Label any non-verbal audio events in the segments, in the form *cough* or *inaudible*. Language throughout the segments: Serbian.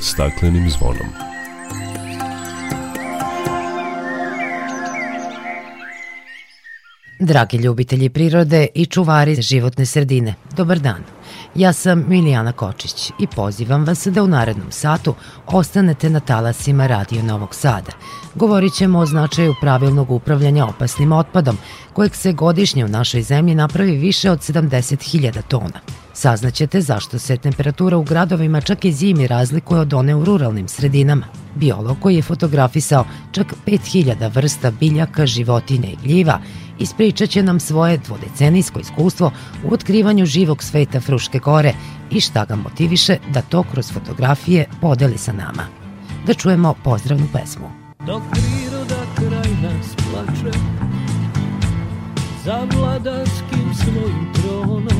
staklenim zvonom. Dragi ljubitelji prirode i čuvari životne sredine, dobar dan. Ja sam Milijana Kočić i pozivam vas da u narednom satu ostanete na talasima Radio Novog Sada. Govorit ćemo o značaju pravilnog upravljanja opasnim otpadom, kojeg se godišnje u našoj zemlji napravi više od 70.000 tona. Saznaćete zašto se temperatura u gradovima čak i zimi razlikuje od one u ruralnim sredinama. Biolog koji je fotografisao čak 5000 vrsta biljaka, životinja i gljiva ispričat će nam svoje dvodecenijsko iskustvo u otkrivanju živog sveta Fruške gore i šta ga motiviše da to kroz fotografije podeli sa nama. Da čujemo pozdravnu pesmu. Dok priroda kraj nas plače Za vladarskim svojim tronom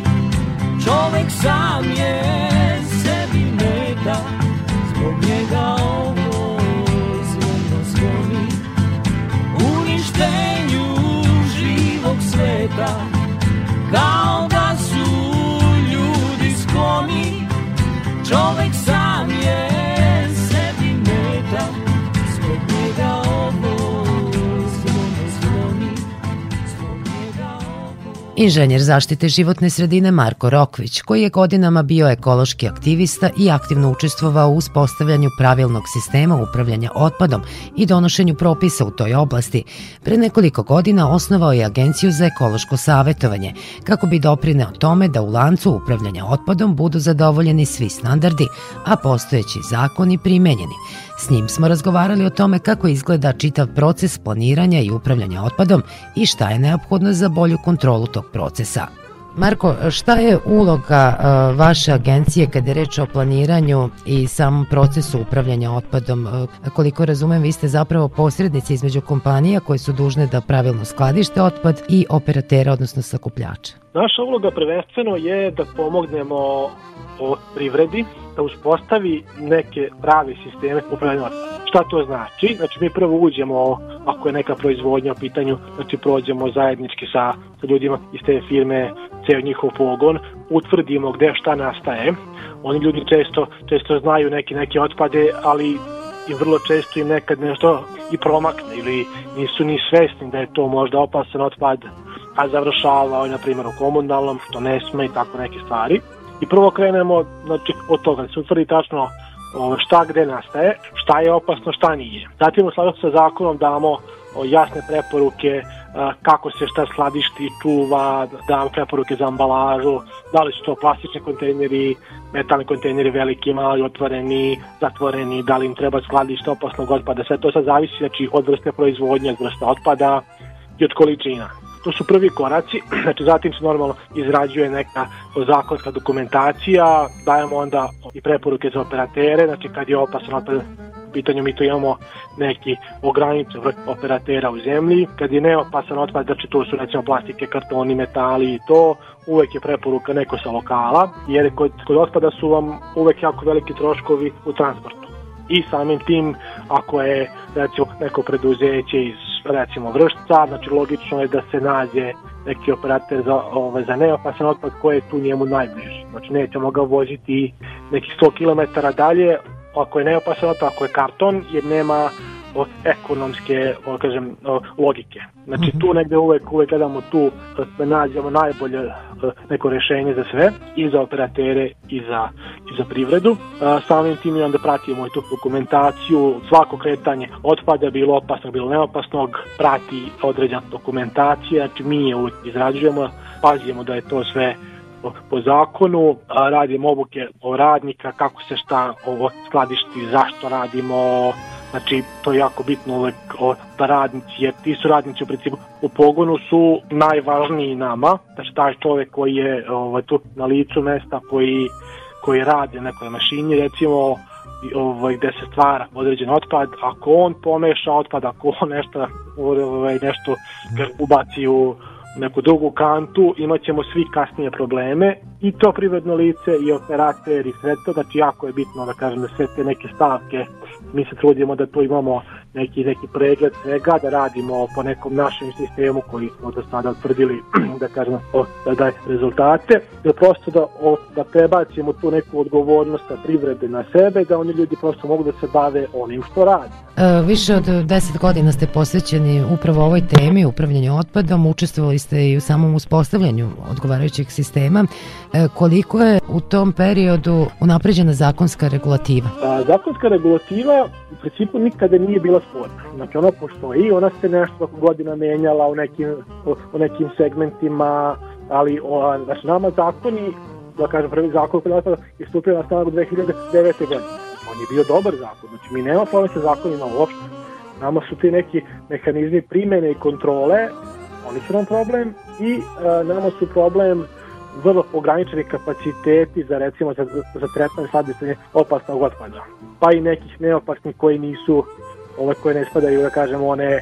Čovek sam je sebi meta Zbog njega ovo zvono zvoni Uništenju živog sveta Kao Inženjer zaštite životne sredine Marko Rokvić, koji je godinama bio ekološki aktivista i aktivno učestvovao u uspostavljanju pravilnog sistema upravljanja otpadom i donošenju propisa u toj oblasti, pre nekoliko godina osnovao je Agenciju za ekološko savetovanje, kako bi doprineo tome da u lancu upravljanja otpadom budu zadovoljeni svi standardi, a postojeći zakoni primenjeni. S njim smo razgovarali o tome kako izgleda čitav proces planiranja i upravljanja otpadom i šta je neophodno za bolju kontrolu tog procesa. Marko, šta je uloga uh, vaše agencije kada je reč o planiranju i samom procesu upravljanja otpadom? Uh, koliko razumem, vi ste zapravo posrednici između kompanija koje su dužne da pravilno skladište otpad i operatera, odnosno sakupljača. Naša uloga prvenstveno je da pomognemo privredi da uspostavi neke prave sisteme upravljanja. Šta to znači? Znači mi prvo uđemo, ako je neka proizvodnja u pitanju, znači prođemo zajednički sa, sa ljudima iz te firme, ceo njihov pogon, utvrdimo gde šta nastaje. Oni ljudi često, često znaju neke, neke otpade, ali i vrlo često im nekad nešto i promakne ili nisu ni svesni da je to možda opasan otpad, a završava, na primjer, u komunalnom, što ne sme i tako neke stvari. I prvo krenemo znači, od toga da se utvrdi tačno o, šta gde nastaje, šta je opasno, šta nije. Zatim u skladu sa zakonom damo jasne preporuke kako se šta skladišti, čuva, damo preporuke za ambalažu, da li su to plastični kontejneri, metalni kontejneri veliki, mali, otvoreni, zatvoreni, da li im treba skladište opasnog otpada, sve to sad zavisi znači, od vrste proizvodnje, od vrste otpada i od količina. To su prvi koraci, *clears throat* znači zatim se normalno izrađuje neka zakonska dokumentacija, dajemo onda i preporuke za operatere, znači kad je opasan u pitanju mi to imamo neki ograničen vrh operatera u zemlji, kad je neopasan otpad, znači to su recimo plastike, kartoni, metali i to, uvek je preporuka neko sa lokala, jer kod, kod otpada su vam uvek jako veliki troškovi u transportu i samim tim ako je recimo neko preduzeće iz recimo vršca, znači logično je da se nađe neki operator za, ove, za neopasan otpad koji je tu njemu najbliži. Znači nećemo ga voziti nekih 100 km dalje, ako je neopasan otpad, ako je karton, jer nema od ekonomske, o, kažem, o, logike. Znači -hmm. tu negde uvek, uvek gledamo tu da nađemo najbolje neko rešenje za sve, i za operatere i za, i za privredu. Samim tim i onda pratimo i tu dokumentaciju, svako kretanje otpada, bilo opasnog, bilo neopasnog, prati određena dokumentacija, znači mi je uvek izrađujemo, pazimo da je to sve po zakonu, radimo obuke o radnika, kako se šta ovo skladišti, zašto radimo, Znači, to je jako bitno uvek o, da radnici, jer ti su radnici u principu u pogonu su najvažniji nama, znači taj čovek koji je ovaj, tu na licu mesta, koji, koji radi na nekoj mašini, recimo, ovaj, gde se stvara određen otpad, ako on pomeša otpad, ako on nešto, ovaj, nešto ubaci u neku drugu kantu, imat ćemo svi kasnije probleme i to privredno lice i operater i sve to, znači jako je bitno da kažem da sve te neke stavke mi se trudimo da tu imamo neki, neki pregled svega, da radimo po nekom našem sistemu koji smo do sada utvrdili *clears throat* da kažemo da daje rezultate, da prosto da, o, da prebacimo tu neku odgovornost sa privrede na sebe, da oni ljudi prosto mogu da se bave onim što radi. E, više od 10 godina ste posvećeni upravo ovoj temi, upravljanju otpadom, učestvovali ste i u samom uspostavljanju odgovarajućeg sistema. E, koliko je u tom periodu unapređena zakonska regulativa? A, zakonska regulativa u principu nikada nije bila sporna. Znači ona postoji, ona se nešto godina menjala u nekim, u nekim segmentima, ali o, znači nama zakoni, da kažem prvi zakon koji je stupio na snagu 2009. godine. On je bio dobar zakon, znači mi nema problem sa zakonima uopšte. Nama su ti neki mehanizmi primene i kontrole, oni su nam problem i a, nama su problem vrlo ograničeni kapaciteti za recimo za, za tretman skladištenje opasnog otpada. Pa i nekih neopasnih koji nisu, ove koje ne spadaju, da kažemo, one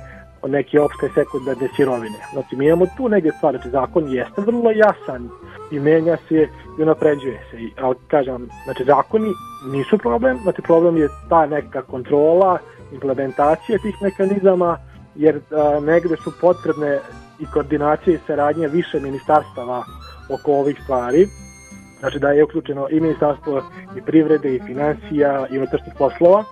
neke opšte sekundarne sirovine. Znači, mi imamo tu neke stvari, znači zakon jeste vrlo jasan i menja se i unapređuje se. Ali, kažem, znači, zakoni nisu problem, znači, problem je ta neka kontrola, implementacija tih mekanizama, jer a, negde su potrebne i koordinacije i saradnje više ministarstava oko ovih stvari. Znači da je uključeno i ministarstvo i privrede i financija i unutrašnjih poslova.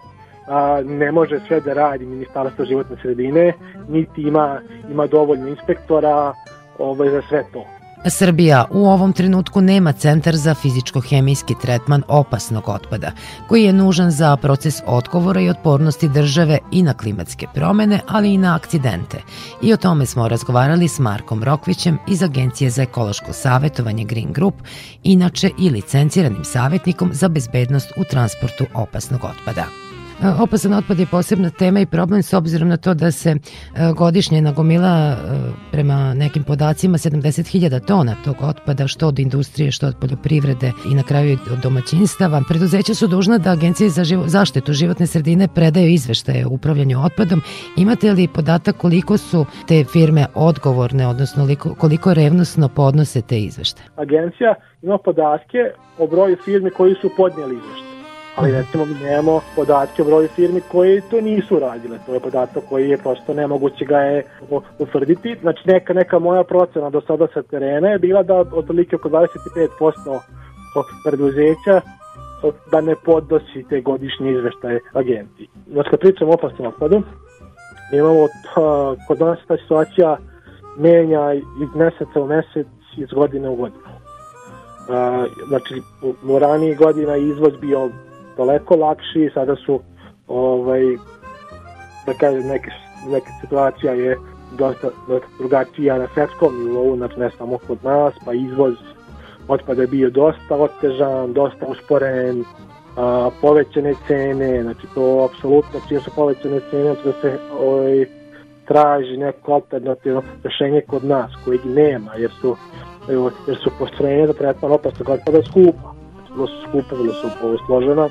A, ne može sve da radi ministarstvo životne sredine, niti ima, ima dovoljno inspektora ovaj, za sve to. Srbija u ovom trenutku nema centar za fizičko-hemijski tretman opasnog otpada, koji je nužan za proces odgovora i otpornosti države i na klimatske promene, ali i na akcidente. I o tome smo razgovarali s Markom Rokvićem iz Agencije za ekološko savjetovanje Green Group, inače i licenciranim savjetnikom za bezbednost u transportu opasnog otpada. E, opasan otpad je posebna tema i problem s obzirom na to da se e, godišnje nagomila e, prema nekim podacima 70.000 tona tog otpada, što od industrije, što od poljoprivrede i na kraju od domaćinstava. Preduzeća su dužna da Agencije za živo, zaštitu životne sredine predaju izveštaje o upravljanju otpadom. Imate li podatak koliko su te firme odgovorne, odnosno koliko revnosno podnose te izveštaje? Agencija ima podatke o broju firmi koji su podnijeli izveštaje ali recimo mi nemamo podatke o broju firmi koje to nisu radile. To je podatak koji je prosto nemoguće ga je utvrditi. Znači neka, neka moja procena do sada sa terena je bila da otprilike oko 25% preduzeća da ne podnosi te godišnje izveštaje agenciji. Znači kad pričamo o opasnom otpadu, imamo pa, kod nas ta situacija menja iz meseca u mesec, iz godine u godinu. Uh, znači, u ranijih godina izvoz bio daleko lakši, sada su ovaj, da kažem, neke, neka situacija je dosta, dosta drugačija na svetskom nivou, znači ne samo kod nas, pa izvoz otpada je bio dosta otežan, dosta usporen, a, povećane cene, znači to apsolutno čim su povećane cene, znači da se ovaj, traži neko alternativno rešenje kod nas, kojeg nema, jer su, jer su postrojenje za tretman opasnog otpada skupa. Vrlo su skupa, vrlo su složena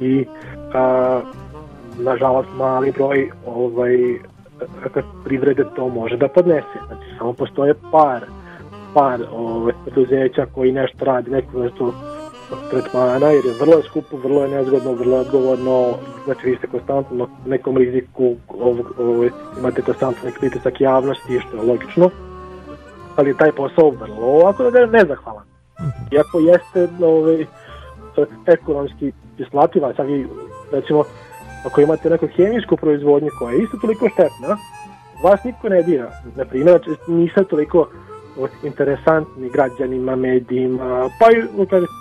i a, nažalost mali broj ovaj, privrede to može da podnese. Znači samo postoje par par ovaj, preduzeća koji nešto radi, neku vrstu tretmana, jer je vrlo skupo, vrlo je nezgodno, vrlo je odgovorno, znači vi ste konstantno na nekom riziku, ovaj, imate konstantno neki pritisak javnosti, što je logično, ali taj posao vrlo ovako da je nezahvalan. Iako jeste ovaj, ekonomski isplativa, sad vi recimo ako imate neku hemijsku proizvodnju koja je isto toliko štetna, vas niko ne dira. Na primjer, znači, niste toliko interesantni građanima, medijima, pa i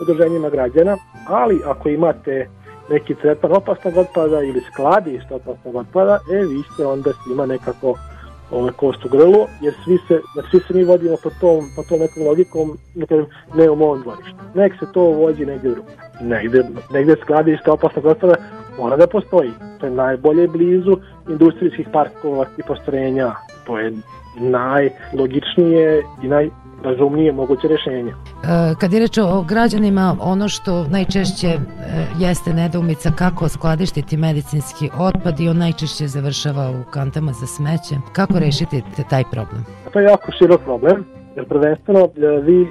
udruženjima građana, ali ako imate neki tretan opasnog otpada ili skladište opasnog otpada, e, vi ste onda svima nekako ovaj, kost u grlu, jer svi se, znači, svi se mi vodimo po tom, po tom nekom logikom, ne, ne u mom dvorištu. Nek se to vođi negde drugo. Negde, negde skladište opasnog otpada mora da postoji. To je najbolje blizu industrijskih parkova i postrojenja. To je najlogičnije i naj razumnije moguće rešenje. E, kad je reč o građanima, ono što najčešće e, jeste nedoumica kako skladištiti medicinski otpad i on najčešće završava u kantama za smeće. Kako rešiti taj problem? To je jako širok problem, jer prvenstveno e, vi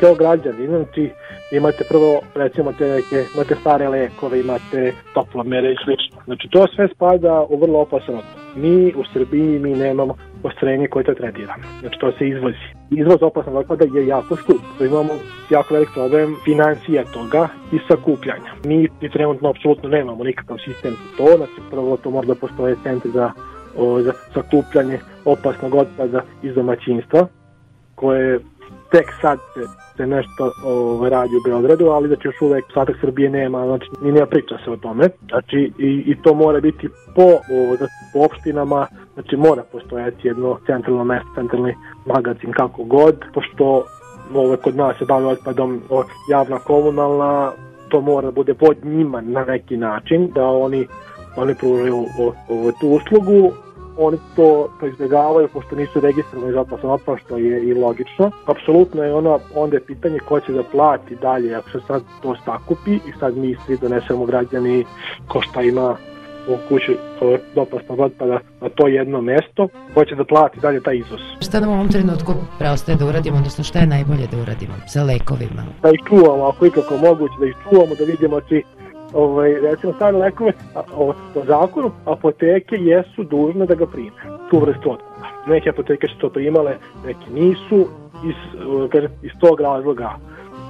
kao građani, znači imate prvo recimo te neke, imate stare lekove, imate toplomere i slično. Znači to sve spada u vrlo opasan otpad. Mi u Srbiji mi nemamo postrojenje koje to tretira. Znači to se izvozi. Izvoz opasnog otpada je jako skup. Imamo jako velik problem financija toga i sakupljanja. Mi trenutno apsolutno nemamo nikakav sistem za to. Znači prvo to mora da postoje centri za, o, za sakupljanje opasnog otpada iz domaćinstva koje tek sad se, se nešto o, radi u Beogradu, ali znači još uvek ostatak Srbije nema, znači ni nema priča se o tome. Znači i, i to mora biti po, o, znači, po opštinama, znači mora postojati jedno centralno mesto, centralni magazin kako god, pošto ovo kod nas se bavi otpadom o, javna komunalna, to mora da bude pod njima na neki način, da oni oni pružaju o, o, tu uslugu, oni to, to izbjegavaju pošto nisu registrovani za opasan otpad, što je i logično. Apsolutno je ono, onda je pitanje ko će da plati dalje ako se sad to stakupi i sad mi svi donesemo građani ko šta ima u kući opasnog otpada na to jedno mesto, ko će da plati dalje taj iznos. Šta nam u ovom trenutku preostaje da uradimo, odnosno šta je najbolje da uradimo sa lekovima? Da ih čuvamo, ako ikako moguće, da ih čuvamo, da vidimo či ovaj, recimo stare lekove, a, o, po zakonu, apoteke jesu dužne da ga prime, tu vrstu otkupa. Neke apoteke su to primale, neke nisu, iz, kažem, iz tog razloga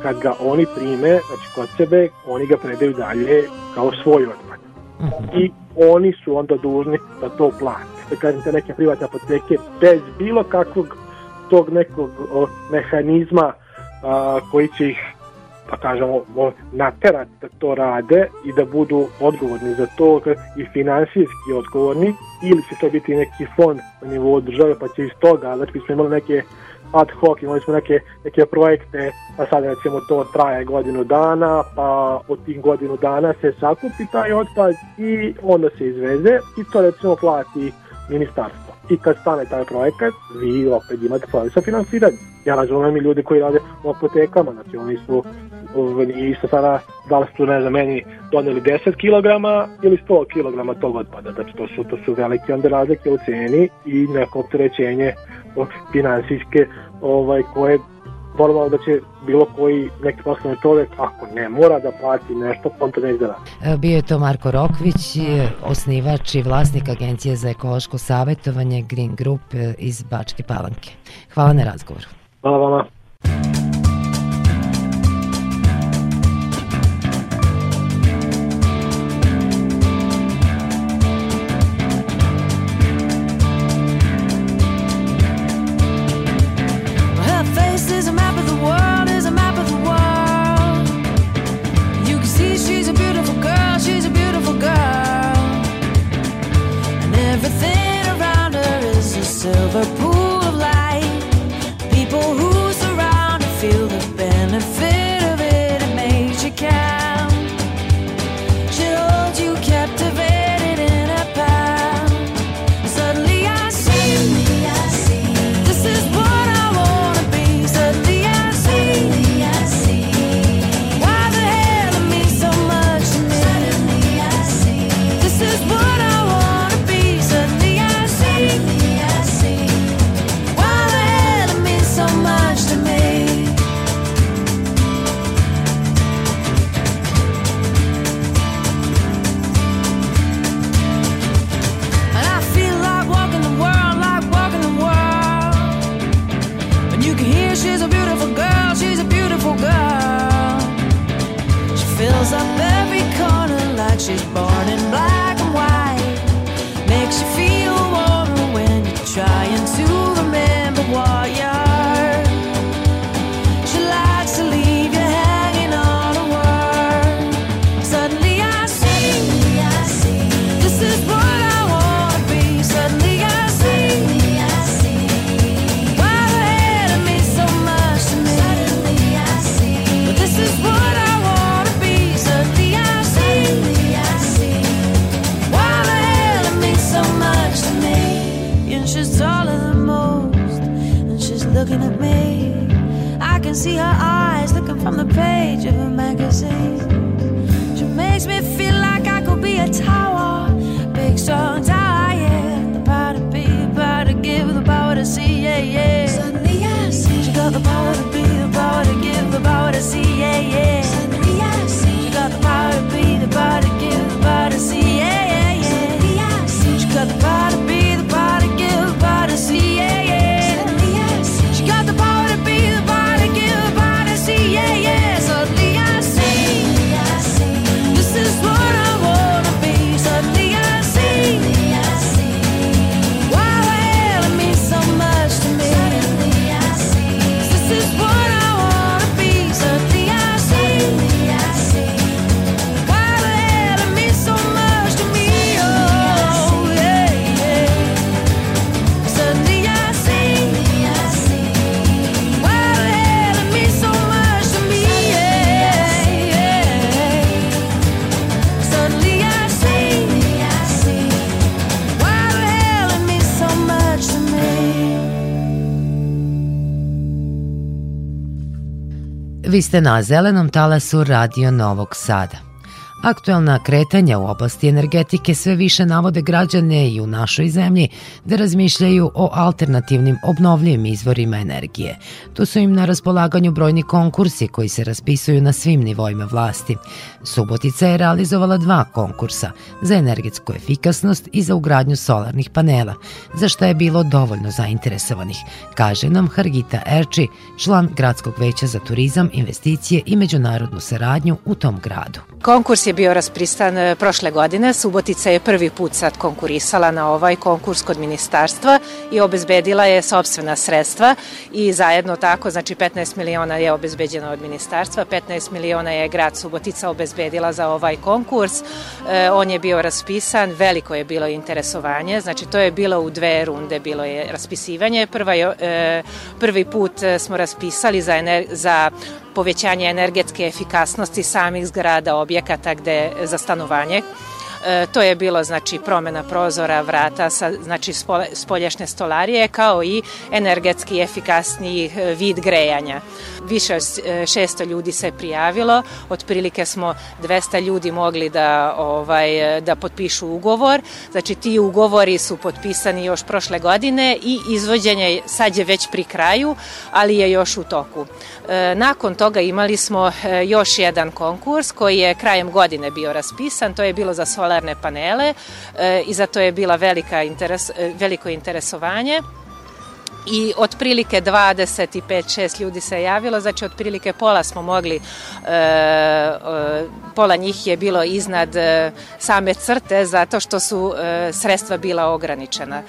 kad ga oni prime, znači kod sebe, oni ga predaju dalje kao svoj otpad. Uh mhm. -huh. I oni su onda dužni da to plate. Da kažem, te neke privatne apoteke bez bilo kakvog tog nekog o, mehanizma a, koji će ih pa kažemo, naterati da to rade i da budu odgovorni za to i finansijski odgovorni ili će to biti neki fond na nivou države pa će iz toga, znači smo imali neke ad hoc, imali smo neke, neke projekte, pa sad recimo to traje godinu dana, pa od tih godinu dana se sakupi taj otpad i onda se izveze i to recimo plati ministarstvo i kad stane taj projekat, vi opet imate problem sa finansiranjem. Ja razumem i ljudi koji rade u apotekama, znači oni su isto sada, da li su, ne znam, meni doneli 10 kg ili 100 kg tog otpada, znači to su, to su velike onda razlike u ceni i neko opterećenje finansijske ovaj, koje normalno da će bilo koji neki poslovni čovek, ako ne mora da plati nešto, on to neće da radi. Bio je to Marko Rokvić, osnivač i vlasnik Agencije za ekološko savjetovanje Green Group e, iz Bačke Palanke. Hvala na razgovoru. Hvala vama. fills up every corner like she's born in black and white. Makes you feel. Can see her eyes looking from the page of a magazine. She makes me feel like I could be a tower, big strong tower, yeah. The power to be, the power to give, the power to see, yeah, yeah. Suddenly I see she got the power to be, the power to give, the power to see, yeah, yeah. Vi ste na zelenom talasu Radio Novog Sada. Aktuelna kretanja u oblasti energetike sve više navode građane i u našoj zemlji da razmišljaju o alternativnim obnovljivim izvorima energije. Tu su im na raspolaganju brojni konkursi koji se raspisuju na svim nivoima vlasti. Subotica je realizovala dva konkursa za energetsku efikasnost i za ugradnju solarnih panela, za što je bilo dovoljno zainteresovanih, kaže nam Hargita Erči, član Gradskog veća za turizam, investicije i međunarodnu saradnju u tom gradu. Konkurs je bio raspisan e, prošle godine. Subotica je prvi put sad konkurisala na ovaj konkurs kod ministarstva i obezbedila je sobstvena sredstva i zajedno tako, znači 15 miliona je obezbeđeno od ministarstva, 15 miliona je grad Subotica obezbedila za ovaj konkurs. E, on je bio raspisan, veliko je bilo interesovanje, znači to je bilo u dve runde, bilo je raspisivanje. Prva je, prvi put e, smo raspisali za, ener, za povećanje energetske efikasnosti samih zgrada, objekata gde za stanovanje. E, to je bilo znači promena prozora, vrata, sa, znači spoljašnje stolarije kao i energetski efikasniji e, vid grejanja. Više od e, 600 ljudi se prijavilo, otprilike smo 200 ljudi mogli da ovaj da potpišu ugovor. Znači ti ugovori su potpisani još prošle godine i izvođenje sad je već pri kraju, ali je još u toku. E, nakon toga imali smo e, još jedan konkurs koji je krajem godine bio raspisan, to je bilo za solarne panele e, i zato je bila velika interes, veliko interesovanje i otprilike 25-6 ljudi se javilo, znači otprilike pola smo mogli, e, e, pola njih je bilo iznad same crte zato što su sredstva bila ograničena.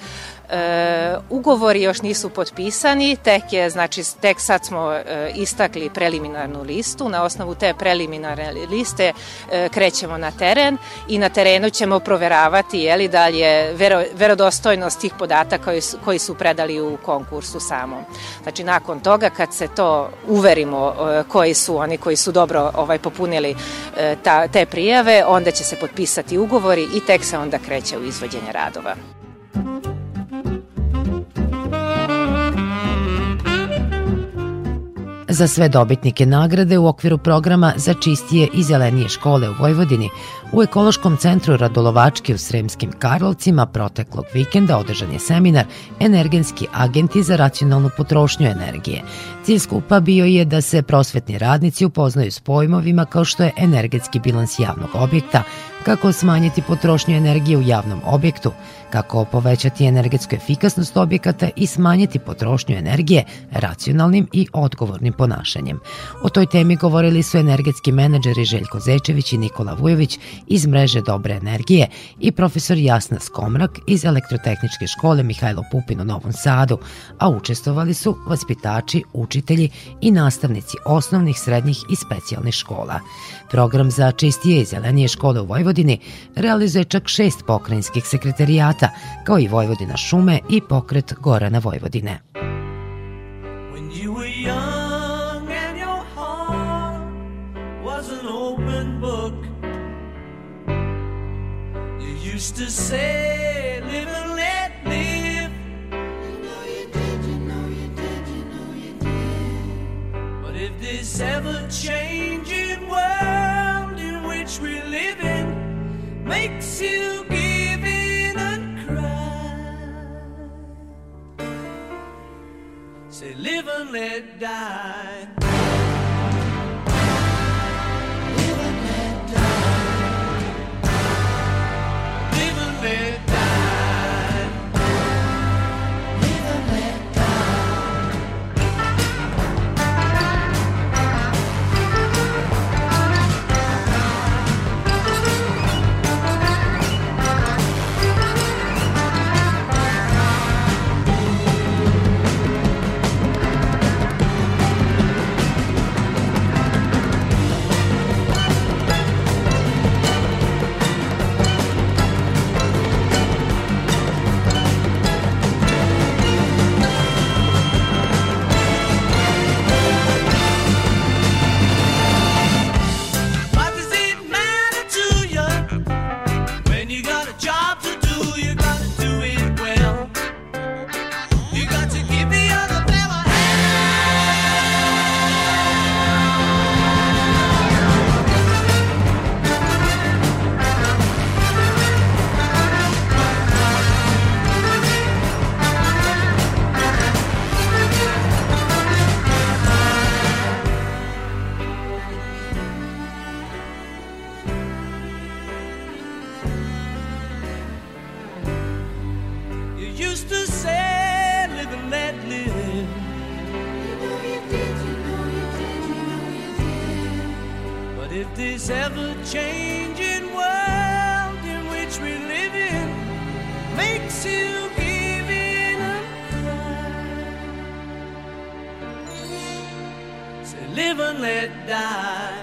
E, ugovori još nisu potpisani, tek je, znači, tek sad smo e, istakli preliminarnu listu, na osnovu te preliminarne liste e, krećemo na teren i na terenu ćemo proveravati je li da li je vero, verodostojnost tih podataka koji su, koji su predali u konkursu samom. Znači, nakon toga kad se to uverimo e, koji su oni koji su dobro ovaj popunili e, ta, te prijave, onda će se potpisati ugovori i tek se onda kreće u izvođenje radova. Za sve dobitnike nagrade u okviru programa za čistije i zelenije škole u Vojvodini u Ekološkom centru Radolovački u Sremskim Karlovcima proteklog vikenda održan je seminar Energenski agenti za racionalnu potrošnju energije. Cilj skupa bio je da se prosvetni radnici upoznaju s pojmovima kao što je energetski bilans javnog objekta, kako smanjiti potrošnju energije u javnom objektu, kako povećati energetsku efikasnost objekata i smanjiti potrošnju energije racionalnim i odgovornim ponašanjem. O toj temi govorili su energetski menadžeri Željko Zečević i Nikola Vujović iz mreže Dobre energije i profesor Jasna Skomrak iz elektrotehničke škole Mihajlo Pupin u Novom Sadu, a učestvovali su vaspitači, učitelji i nastavnici osnovnih, srednjih i specijalnih škola. Program za čistije i zelenije škole u Vojvodini realizuje čak šest pokrajinskih sekretarijata, kao i Vojvodina šume i pokret Gorana Vojvodine. When you were young and your heart was an open book, you used to say, live and let live. You know you did, you know you did, you know you did. But this ever changing Say, live and let die. This ever changing world in which we live in makes you give in and cry, say, live and let die.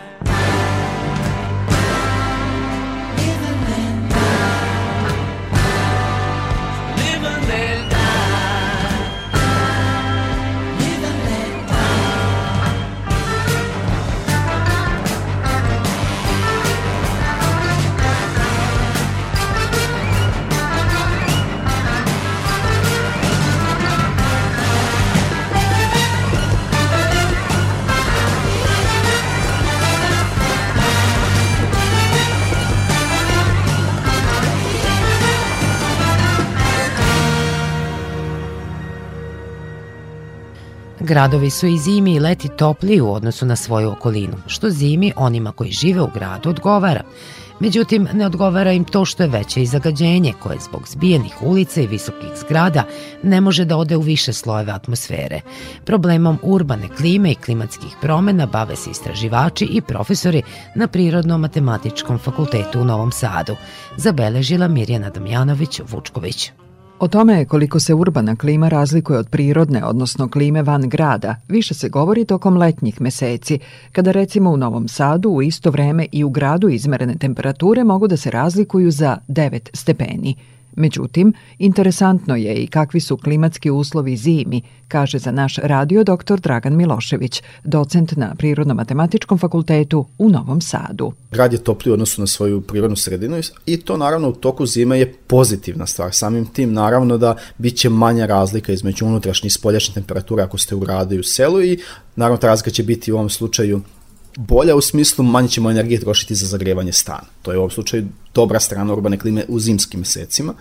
Gradovi su i zimi i leti topliji u odnosu na svoju okolinu, što zimi onima koji žive u gradu odgovara. Međutim, ne odgovara im to što je veće i zagađenje, koje zbog zbijenih ulica i visokih zgrada ne može da ode u više slojeve atmosfere. Problemom urbane klime i klimatskih promena bave se istraživači i profesori na Prirodno-matematičkom fakultetu u Novom Sadu, zabeležila Mirjana Damjanović-Vučković. O tome koliko se urbana klima razlikuje od prirodne, odnosno klime van grada, više se govori tokom letnjih meseci, kada recimo u Novom Sadu u isto vreme i u gradu izmerene temperature mogu da se razlikuju za 9 stepeni. Međutim, interesantno je i kakvi su klimatski uslovi zimi, kaže za naš radio dr. Dragan Milošević, docent na Prirodno-matematičkom fakultetu u Novom Sadu. Grad je topliji u odnosu na svoju prirodnu sredinu i to naravno u toku zime je pozitivna stvar. Samim tim naravno da bit će manja razlika između unutrašnje i spoljašnje temperature ako ste u gradu i u selu i naravno ta razlika će biti u ovom slučaju bolja u smislu manje ćemo energije trošiti za zagrevanje stana. To je u ovom slučaju dobra strana urbane klime u zimskim mesecima.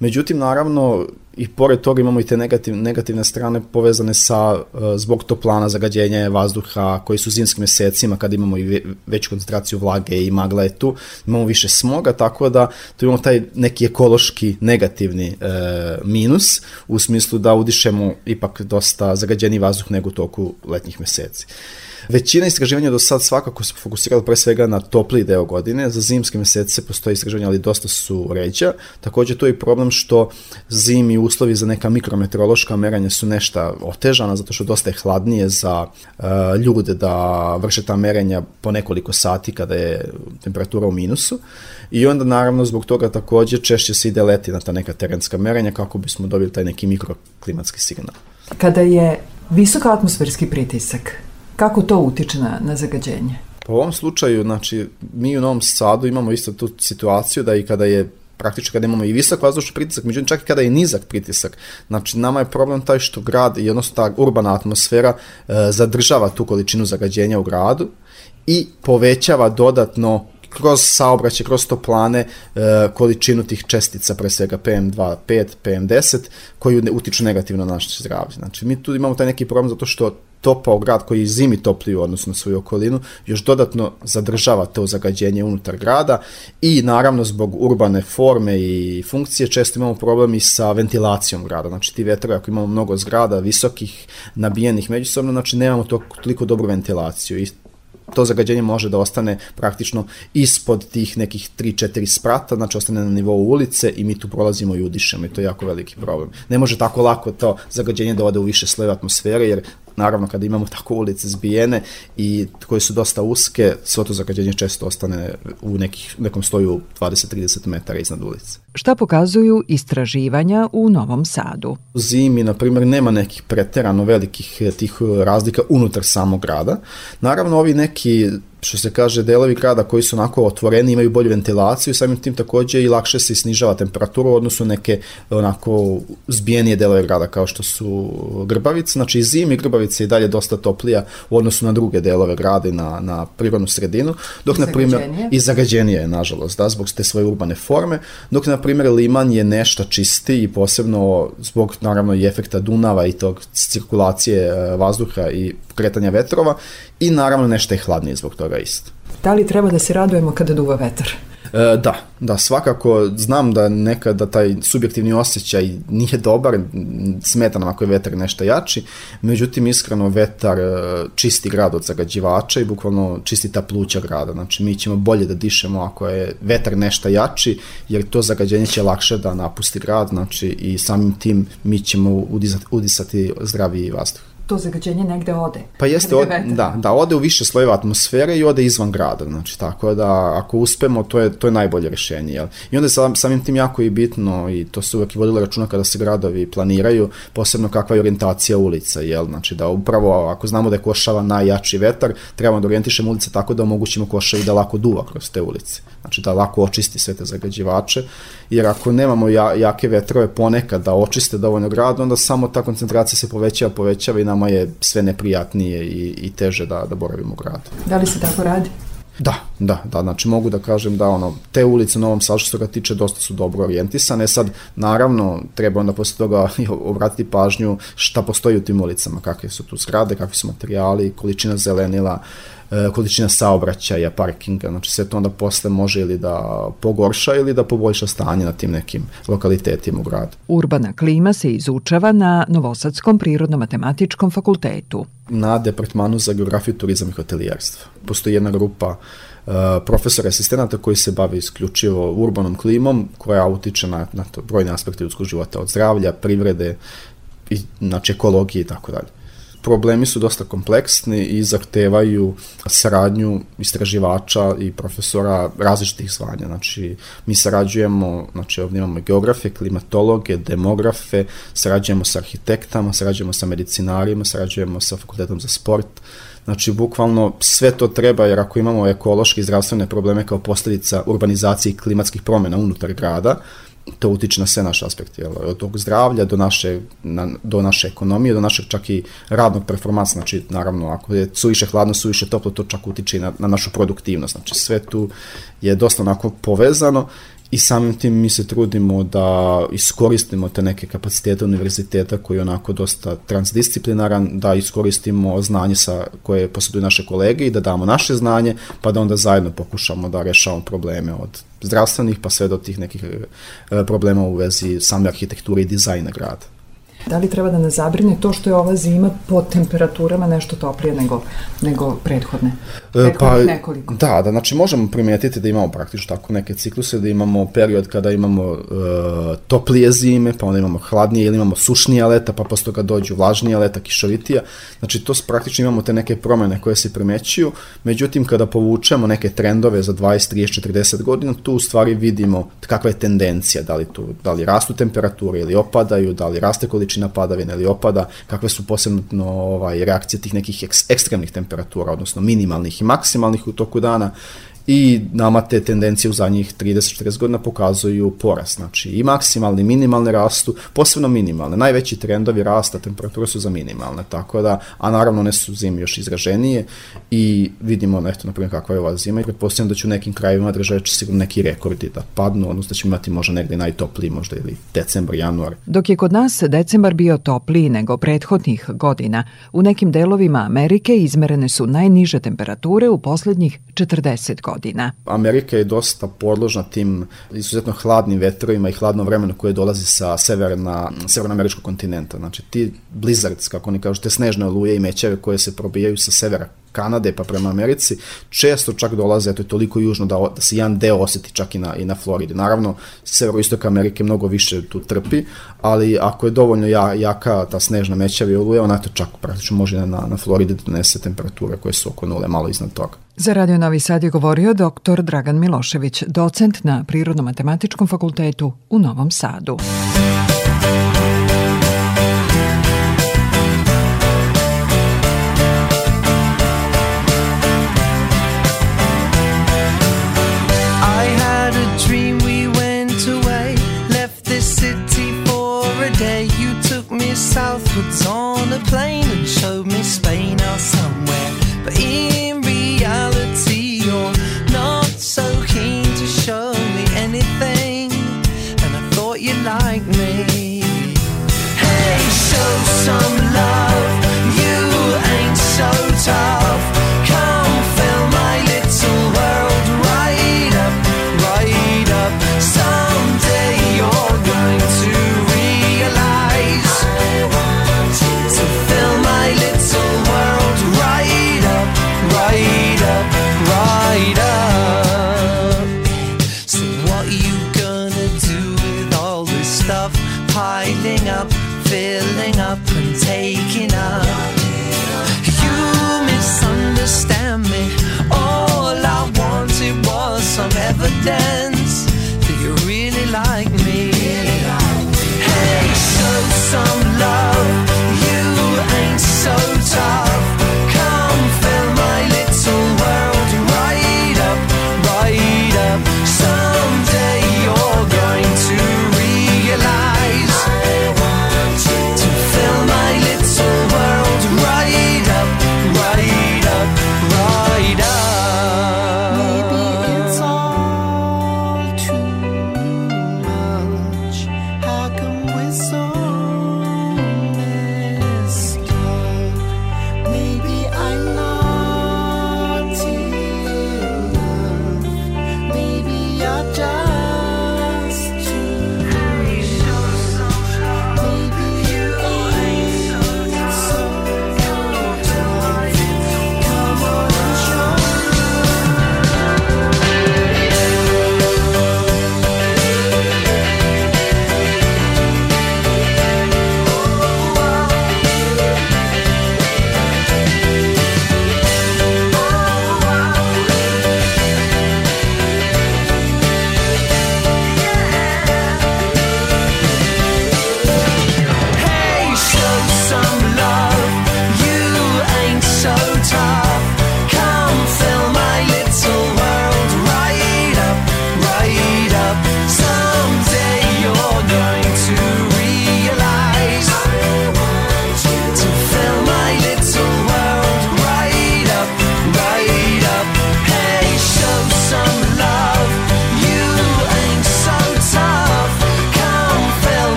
Međutim, naravno, i pored toga imamo i te negativ, negativne strane povezane sa uh, zbog toplana, zagađenja vazduha koji su u zimskim mesecima kada imamo i ve, veću koncentraciju vlage i magla je tu, imamo više smoga, tako da tu imamo taj neki ekološki negativni uh, minus u smislu da udišemo ipak dosta zagađeni vazduh nego u toku letnjih meseci. Većina istraživanja do sad svakako se fokusirala pre svega na topli deo godine, za zimske mesece postoje istraživanja, ali dosta su ređa. Takođe to je problem što zimi uslovi za neka mikrometeorološka meranja su nešto otežana, zato što dosta je hladnije za uh, ljude da vrše ta merenja po nekoliko sati kada je temperatura u minusu. I onda naravno zbog toga takođe češće se ide leti na ta neka terenska merenja kako bismo dobili taj neki mikroklimatski signal. Kada je visok atmosferski pritisak, Kako to utiče na, na zagađenje? Po ovom slučaju, znači, mi u Novom Sadu imamo isto tu situaciju da i kada je praktično kada imamo i visok vazdušni pritisak, međutim čak i kada je nizak pritisak, znači nama je problem taj što grad i odnosno ta urbana atmosfera e, zadržava tu količinu zagađenja u gradu i povećava dodatno kroz saobraćaj, kroz toplane, e, količinu tih čestica, pre svega PM2,5, PM10, koji utiču negativno na naše zdravlje. Znači, mi tu imamo taj neki problem zato što topao grad koji je zimi topliji u odnosu na svoju okolinu, još dodatno zadržava to zagađenje unutar grada i naravno zbog urbane forme i funkcije često imamo problem i sa ventilacijom grada. Znači ti vetrovi, ako imamo mnogo zgrada, visokih, nabijenih međusobno, znači nemamo to, toliko dobru ventilaciju i to zagađenje može da ostane praktično ispod tih nekih 3-4 sprata, znači ostane na nivou ulice i mi tu prolazimo i udišemo i to je jako veliki problem. Ne može tako lako to zagađenje da ode u više slojeve atmosfere, jer naravno kada imamo tako ulice zbijene i koje su dosta uske, svo to zagađenje često ostane u nekih, nekom sloju 20-30 metara iznad ulice. Šta pokazuju istraživanja u Novom Sadu? U zimi, na primjer, nema nekih preterano velikih eh, tih eh, razlika unutar samog grada. Naravno, ovi neki što se kaže, delovi grada koji su onako otvoreni, imaju bolju ventilaciju, samim tim takođe i lakše se snižava temperatura u odnosu neke onako zbijenije delove grada kao što su Grbavice. Znači i zimi Grbavica je i dalje dosta toplija u odnosu na druge delove grada i na, na prirodnu sredinu, dok na primjer i zagađenije je nažalost, da, zbog te svoje urbane forme, dok na primjer Liman je nešto čisti i posebno zbog naravno i efekta Dunava i tog cirkulacije e, vazduha i kretanja vetrova i naravno nešto je hladnije zbog toga isto. Da li treba da se radujemo kada duva vetar? E, da, da, svakako znam da nekada taj subjektivni osjećaj nije dobar, smeta nam ako je vetar nešto jači, međutim iskreno vetar e, čisti grad od zagađivača i bukvalno čisti ta pluća grada, znači mi ćemo bolje da dišemo ako je vetar nešto jači, jer to zagađenje će lakše da napusti grad, znači i samim tim mi ćemo udisati, udisati zdraviji vazduh. To zagađenje negde ode. Pa jeste, od, da, da, ode u više slojeva atmosfere i ode izvan grada, znači tako da ako uspemo, to je, to je najbolje rešenje, jel? I onda je sam, samim tim jako i bitno i to se uvek i vodilo računa kada se gradovi planiraju, posebno kakva je orijentacija ulica, jel? Znači da upravo ako znamo da je košava najjači vetar, trebamo da orijentišemo ulice tako da omogućimo košavi da lako duva kroz te ulice. Znači da lako očisti sve te zagađivače, jer ako nemamo ja, jake vetrove ponekad da očiste dovoljno grad, onda samo ta koncentracija se povećava, povećava i nama je sve neprijatnije i, i teže da, da boravimo u gradu. Da li se tako radi? Da, da, da, znači mogu da kažem da ono, te ulice u Novom Sadu što se toga tiče dosta su dobro orijentisane, sad naravno treba onda posle toga *laughs* obratiti pažnju šta postoji u tim ulicama, kakve su tu zgrade, kakvi su materijali, količina zelenila, e, količina saobraćaja, parkinga, znači sve to onda posle može ili da pogorša ili da poboljša stanje na tim nekim lokalitetima u gradu. Urbana klima se izučava na Novosadskom prirodno-matematičkom fakultetu. na departmanu za geografiju, turizam i hotelijerstvo. Postoji jedna grupa uh, profesora asistenata koji se bave isključivo urbanom klimom koja utiče na, na to brojne aspekte ljudskog života, od zdravlja, privrede, i, znači ekologije i tako dalje. Problemi su dosta kompleksni i zahtevaju saradnju istraživača i profesora različitih zvanja. Znači, mi sarađujemo, znači ovdje imamo geografe, klimatologe, demografe, sarađujemo sa arhitektama, sarađujemo sa medicinarima, sarađujemo sa fakultetom za sport. Znači, bukvalno sve to treba, jer ako imamo ekološke i zdravstvene probleme kao posljedica urbanizacije i klimatskih promjena unutar grada, to utiče na sve naše aspekte, jel? od tog zdravlja do naše, na, do naše ekonomije, do našeg čak i radnog performansa, znači naravno ako je suviše hladno, suviše toplo, to čak utiče i na, na našu produktivnost, znači sve tu je dosta onako povezano i samim tim mi se trudimo da iskoristimo te neke kapacitete univerziteta koji je onako dosta transdisciplinaran, da iskoristimo znanje sa koje posjeduju naše kolege i da damo naše znanje, pa da onda zajedno pokušamo da rešavamo probleme od zdravstvenih pa sve do tih nekih e, problema u vezi same arhitekture i dizajna grada. Da li treba da nas zabrine to što je ova zima po temperaturama nešto toplije nego, nego prethodne? E, Prethodnih nekoliko. Da, da, znači možemo primetiti da imamo praktično tako neke cikluse, da imamo period kada imamo e, toplije zime, pa onda imamo hladnije ili imamo sušnije leta, pa posle toga dođu vlažnije leta, kišovitija. Znači to praktično imamo te neke promene koje se primećuju, međutim kada povučemo neke trendove za 20, 30, 40 godina, tu u stvari vidimo kakva je tendencija, da li, tu, da li rastu temperature ili opadaju, da li raste količina padavina ili opada, kakve su posebno ovaj, reakcije tih nekih eks, ekstremnih temperatura, odnosno minimalnih i maksimalnih u toku dana i nama te tendencije u zadnjih 30-40 godina pokazuju porast. Znači i maksimalni, i minimalne rastu, posebno minimalne. Najveći trendovi rasta temperature su za minimalne, tako da, a naravno one su zimi još izraženije i vidimo, eto, na primjer, kakva je ova zima i pretpostavljam da će u nekim krajevima države će sigurno neki rekordi da padnu, odnosno da ćemo imati možda negde najtopliji, možda ili decembar, januar. Dok je kod nas decembar bio topliji nego prethodnih godina, u nekim delovima Amerike izmerene su najniže temperature u poslednjih 40 godina. Amerika je dosta podložna tim izuzetno hladnim vetrovima i hladnom vremenu koje dolazi sa severna, severnoameričkog kontinenta. Znači ti blizzards, kako oni kažu, te snežne oluje i mećeve koje se probijaju sa severa Kanade pa prema Americi, često čak dolaze, eto je toliko južno da, da se jedan deo oseti čak i na, i na Floridi. Naravno, severoistok Amerike mnogo više tu trpi, ali ako je dovoljno ja, jaka ta snežna mećava i oluje, ona to čak praktično može na, na Floridi da donese temperature koje su oko nule, malo iznad toga. Za Radio Novi Sad je govorio dr. Dragan Milošević, docent na Prirodno-matematičkom fakultetu u Novom Sadu.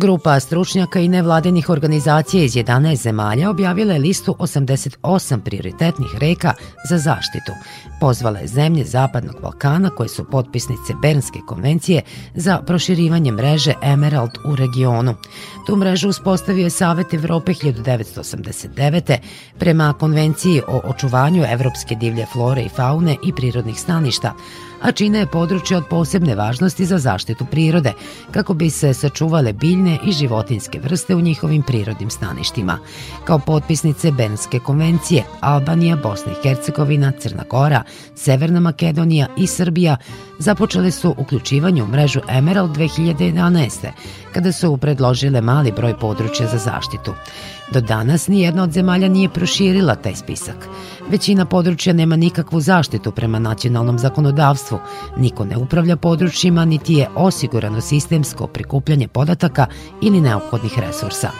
Grupa stručnjaka i nevladinih organizacija iz 11 zemalja objavila je listu 88 prioritetnih reka za zaštitu. Pozvala je zemlje Zapadnog Balkana koje su potpisnice Bernske konvencije za proširivanje mreže Emerald u regionu. Tu mrežu uspostavio je Savet Evrope 1989. prema konvenciji o očuvanju evropske divlje flore i faune i prirodnih staništa, a čine je područje od posebne važnosti za zaštitu prirode, kako bi se sačuvale biljne i životinske vrste u njihovim prirodnim staništima. Kao potpisnice Benske konvencije, Albanija, Bosna i Hercegovina, Crna Gora, Severna Makedonija i Srbija započele su uključivanje u mrežu Emerald 2011. kada su predložile mali broj područja za zaštitu. Do danas nijedna od zemalja nije proširila taj spisak. Većina područja nema nikakvu zaštitu prema nacionalnom zakonodavstvu, niko ne upravlja područjima, niti je osigurano sistemsko prikupljanje podataka ili neophodnih resursa.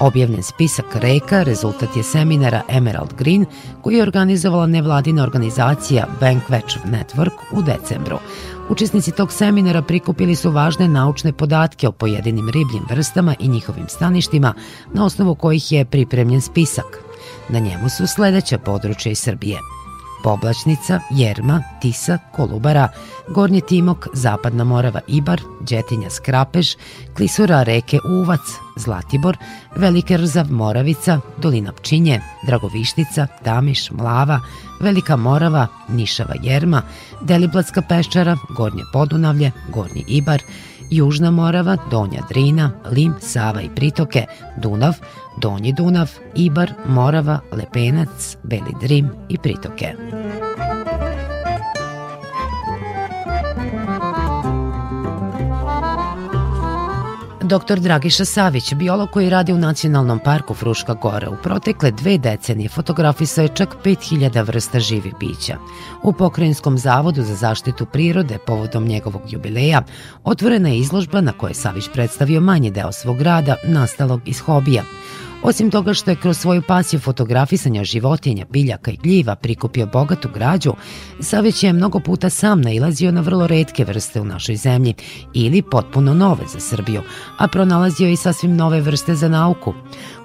Objavljen spisak reka rezultat je seminara Emerald Green koji je organizovala nevladina organizacija Bankwatch Network u decembru. Učesnici tog seminara prikupili su važne naučne podatke o pojedinim ribljim vrstama i njihovim staništima na osnovu kojih je pripremljen spisak. Na njemu su sledeća područja iz Srbije – Poblačnica, Jerma, Tisa, Kolubara, Gornji Timok, Zapadna Morava Ibar, Đetinja Skrapež, Klisura reke Uvac, Zlatibor, Velike Rzav Moravica, Dolina Pčinje, Dragovištica, Tamiš, Mlava, Velika Morava, Nišava Jerma, Deliblatska peščara, Gornje Podunavlje, Gornji Ibar, Južna Morava, Donja Drina, Lim, Sava i pritoke, Dunav, Donji Dunav, Ibar, Morava, Lepenac, Beli Drim i pritoke. Dr. Dragiša Savić, biolog koji radi u Nacionalnom parku Fruška Gora, u protekle dve decenije fotografisao je čak 5000 vrsta živih bića. U Pokrajinskom zavodu za zaštitu prirode, povodom njegovog jubileja, otvorena je izložba na kojoj Savić predstavio manji deo svog rada, nastalog iz hobija – Osim toga što je kroz svoju pasiju fotografisanja životinja, biljaka i gljiva prikupio bogatu građu, Saveć je mnogo puta sam nailazio na vrlo redke vrste u našoj zemlji ili potpuno nove za Srbiju, a pronalazio i sasvim nove vrste za nauku.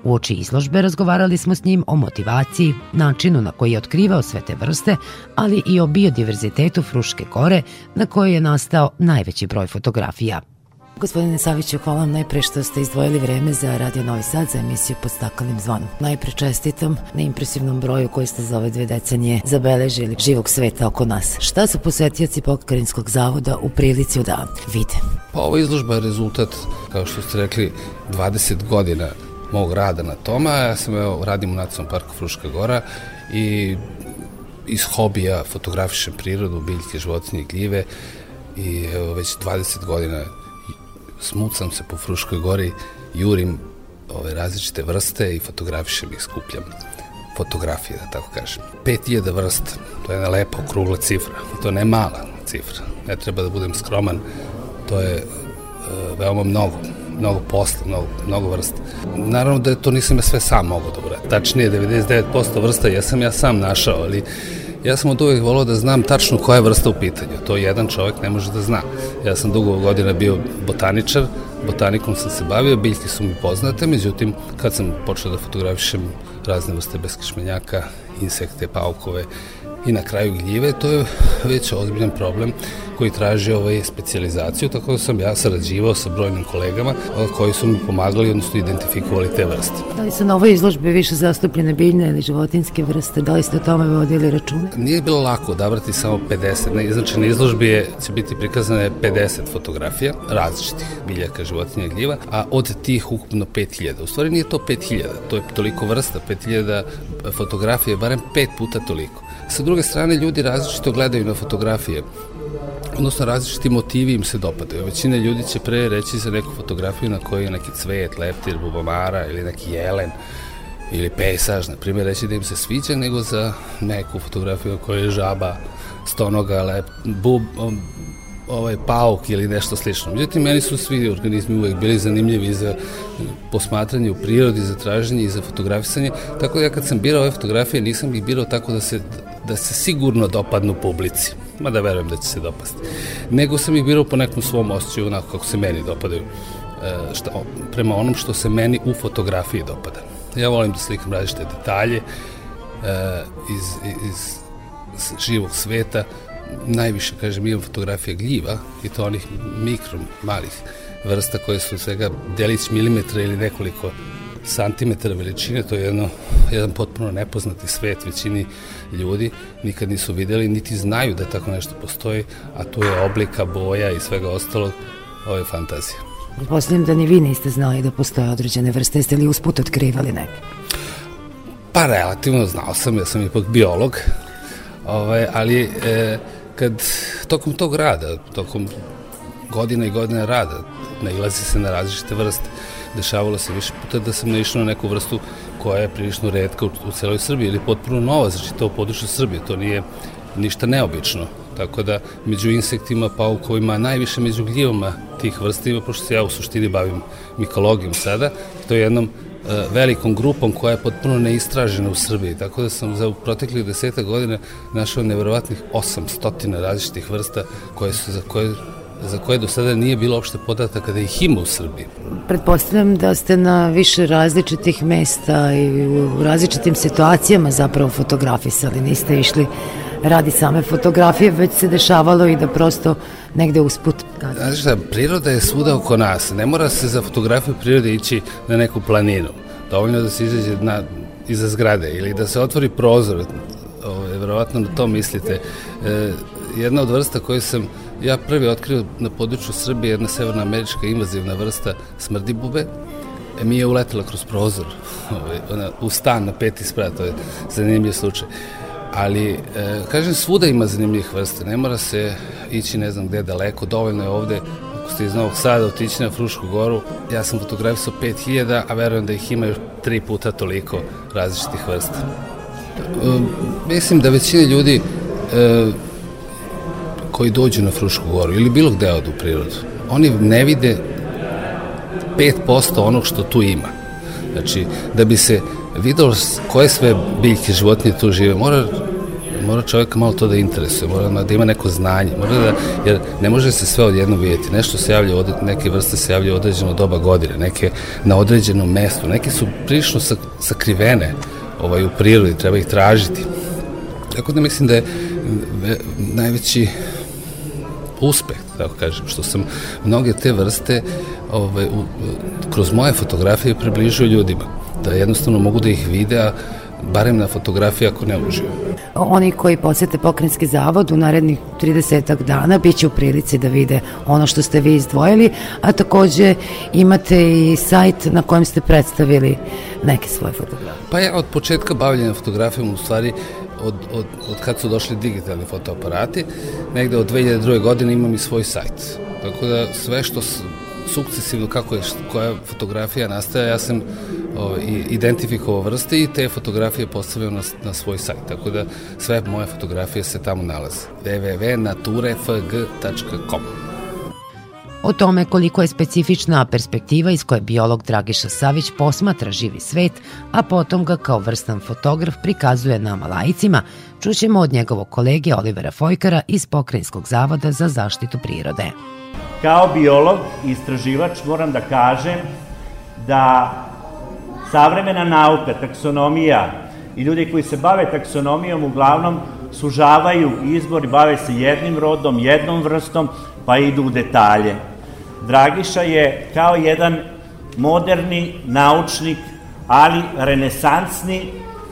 U oči izložbe razgovarali smo s njim o motivaciji, načinu na koji je otkrivao sve te vrste, ali i o biodiverzitetu Fruške gore na kojoj je nastao najveći broj fotografija. Gospodine Saviću, hvala vam najpre što ste izdvojili vreme za Radio Novi Sad za emisiju pod staklenim zvonom. Najpre čestitam na impresivnom broju koji ste za ove dve decenije zabeležili živog sveta oko nas. Šta su posetioci Pokrajinskog zavoda u prilici da vide? Pa ova izložba je rezultat, kao što ste rekli, 20 godina mog rada na toma. Ja sam evo, radim u Nacionalnom parku Fruška Gora i iz hobija fotografišem prirodu, biljke, životinje, gljive i evo, već 20 godina smucam se po Fruškoj gori, jurim ove različite vrste i fotografišem ih, skupljam fotografije, da tako kažem. 5000 vrsta, to je jedna lepa okrugla cifra, to ne mala cifra, ne treba da budem skroman, to je e, veoma mnogo, mnogo posla, mnogo, mnogo vrsta. Naravno da to nisam ja sve sam mogao da uradim. Tačnije, 99% vrsta ja sam ja sam našao, ali Ja sam od uvek volao da znam tačno koja je vrsta u pitanju. To jedan čovek ne može da zna. Ja sam dugo godina bio botaničar, botanikom sam se bavio, biljke su mi poznate, međutim, kad sam počeo da fotografišem razne vrste beskišmenjaka, insekte, paukove i na kraju gljive, to je već ozbiljan problem koji traži ovaj specializaciju, tako da sam ja sarađivao sa brojnim kolegama koji su mi pomagali, odnosno identifikovali te vrste. Da li su na ovoj izložbi više zastupljene biljne ili životinske vrste? Da li ste o tome vodili račune? Nije bilo lako odabrati samo 50. Ne, znači na izložbi je, će biti prikazane 50 fotografija različitih biljaka, životinja i gljiva, a od tih ukupno 5000. U stvari nije to 5000, to je toliko vrsta, 5000 fotografije, barem pet puta toliko. Sa druge strane, ljudi različito gledaju na fotografije odnosno različiti motivi im se dopadaju. Većina ljudi će pre reći za neku fotografiju na kojoj je neki cvet, leptir, bubamara ili neki jelen ili pesaž, na primjer, reći da im se sviđa, nego za neku fotografiju koja je žaba, stonoga, lep, bub, ovaj pauk ili nešto slično. Međutim, meni su svi organizmi uvek bili zanimljivi za posmatranje u prirodi, za traženje i za fotografisanje, tako da ja kad sam birao ove fotografije nisam ih birao tako da se, da se sigurno dopadnu publici mada verujem da će se dopasti. Nego sam ih birao po nekom svom osjećaju, onako kako se meni dopadaju, e, šta, prema onom što se meni u fotografiji dopada. Ja volim da slikam različite detalje e, iz, iz, iz živog sveta, najviše, kažem, imam fotografije gljiva i to onih mikro, malih vrsta koje su svega delić milimetra ili nekoliko cm veličine, to je jedno, jedan potpuno nepoznati svet većini ljudi, nikad nisu videli, niti znaju da tako nešto postoji, a tu je oblika, boja i svega ostalog, ovo je fantazija. Posljedno da ni vi niste znali da postoje određene vrste, jeste li usput otkrivali neke? Pa relativno znao sam, ja sam ipak biolog, ovaj, ali e, kad tokom tog rada, tokom godina i godina rada, nailazi se na različite vrste. Dešavalo se više puta da sam naišao na neku vrstu koja je prilično redka u, u celoj Srbiji ili potpuno nova za čitavo područje Srbije. To nije ništa neobično. Tako da među insektima, paukovima, najviše među gljivama tih vrsta ima, pošto se ja u suštini bavim mikologijom sada, to je jednom e, velikom grupom koja je potpuno neistražena u Srbiji, tako da sam za proteklih deseta godina našao nevjerovatnih 800 različitih vrsta koje su, za koje za koje do sada nije bilo opšte podataka da ih ima u Srbiji. Pretpostavljam da ste na više različitih mesta i u različitim situacijama zapravo fotografisali, niste išli radi same fotografije, već se dešavalo i da prosto negde usput... Znaš šta, priroda je svuda oko nas, ne mora se za fotografiju prirode ići na neku planinu, dovoljno da se izađe na, iza zgrade ili da se otvori prozor, ovo, verovatno na to mislite. E, jedna od vrsta koju sam ja prvi otkrio na području Srbije jedna severnoamerička invazivna vrsta smrdibube, e, mi je uletela kroz prozor *laughs* ovaj, ona, u stan na peti sprat, to je zanimljiv slučaj. Ali, e, kažem, svuda ima zanimljivih vrsta, ne mora se ići ne znam gde daleko, dovoljno je ovde ako ste iz Novog Sada otići na Frušku goru, ja sam fotografisao 5000, a verujem da ih ima još tri puta toliko različitih vrsta. E, mislim da većina ljudi e, koji dođu na Frušku goru ili bilo gde od u prirodu, oni ne vide 5% onog što tu ima. Znači, da bi se videlo koje sve biljke životinje tu žive, mora mora čovjeka malo to da interesuje, mora da ima neko znanje, mora da, jer ne može se sve odjedno vidjeti. Nešto se javlja, od, neke vrste se javljaju određeno doba godine, neke na određenom mestu, neke su prilično sakrivene ovaj, u prirodi, treba ih tražiti. Tako da mislim da je najveći uspeh, tako kažem, što sam mnoge te vrste ovaj, u, kroz moje fotografije približio ljudima, da jednostavno mogu da ih vide, a barem na fotografiji ako ne uživo. Oni koji posete pokrenjski zavod u narednih 30 dana bit će u prilici da vide ono što ste vi izdvojili, a takođe imate i sajt na kojem ste predstavili neke svoje fotografije. Pa ja od početka bavljanja fotografijom u stvari od, od, od kad su došli digitalni fotoaparati, negde od 2002. godine imam i svoj sajt. Tako da sve što sukcesivno kako je koja fotografija nastaja, ja sam o, identifikovao vrste i te fotografije postavio na, na svoj sajt. Tako da sve moje fotografije se tamo nalaze. www.naturefg.com O tome koliko je specifična perspektiva iz koje biolog Dragiša Savić posmatra živi svet, a potom ga kao vrstan fotograf prikazuje nama lajicima, čućemo od njegovog kolege Olivera Fojkara iz Pokrajinskog zavoda za zaštitu prirode. Kao biolog i istraživač moram da kažem da savremena nauka, taksonomija i ljudi koji se bave taksonomijom uglavnom sužavaju izbor i bave se jednim rodom, jednom vrstom, pa idu u detalje. Dragiša je kao jedan moderni naučnik, ali renesansni